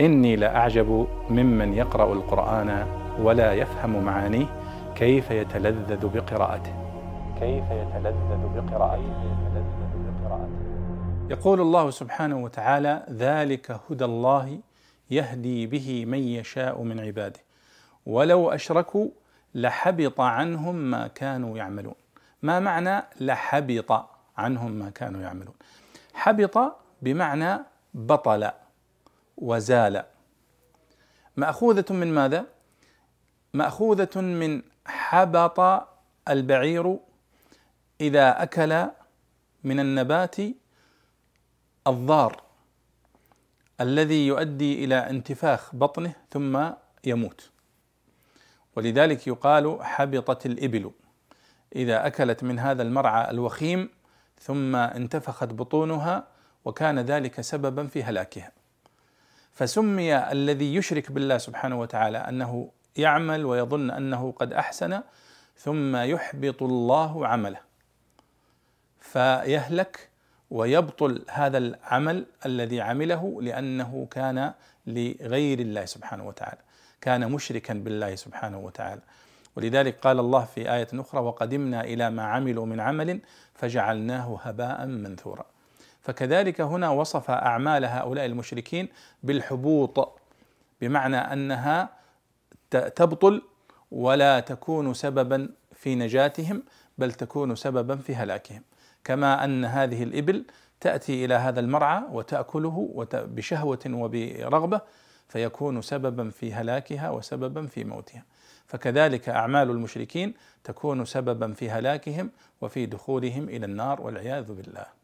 إني لأعجب ممن يقرأ القرآن ولا يفهم معانيه كيف يتلذذ بقراءته. كيف يتلذذ بقراءته. يقول الله سبحانه وتعالى ذلك هدى الله يهدي به من يشاء من عباده. ولو أشركوا لحبط عنهم ما كانوا يعملون. ما معنى لحبط عنهم ما كانوا يعملون؟ حبط بمعنى بطل. وزال. مأخوذة من ماذا؟ مأخوذة من حبط البعير إذا أكل من النبات الضار الذي يؤدي إلى انتفاخ بطنه ثم يموت. ولذلك يقال حبطت الإبل. إذا أكلت من هذا المرعى الوخيم ثم انتفخت بطونها وكان ذلك سببا في هلاكها. فسمي الذي يشرك بالله سبحانه وتعالى أنه يعمل ويظن أنه قد أحسن ثم يحبط الله عمله. فيهلك ويبطل هذا العمل الذي عمله لأنه كان لغير الله سبحانه وتعالى كان مشركا بالله سبحانه وتعالى. ولذلك قال الله في آية أخرى وقدمنا إلى ما عملوا من عمل فجعلناه هباء منثورا. فكذلك هنا وصف أعمال هؤلاء المشركين بالحبوط بمعنى أنها تبطل ولا تكون سببا في نجاتهم بل تكون سببا في هلاكهم. كما أن هذه الإبل تأتي إلى هذا المرعى وتأكله بشهوة وبرغبة فيكون سببا في هلاكها وسببا في موتها. فكذلك أعمال المشركين تكون سببا في هلاكهم وفي دخولهم إلى النار والعياذ بالله.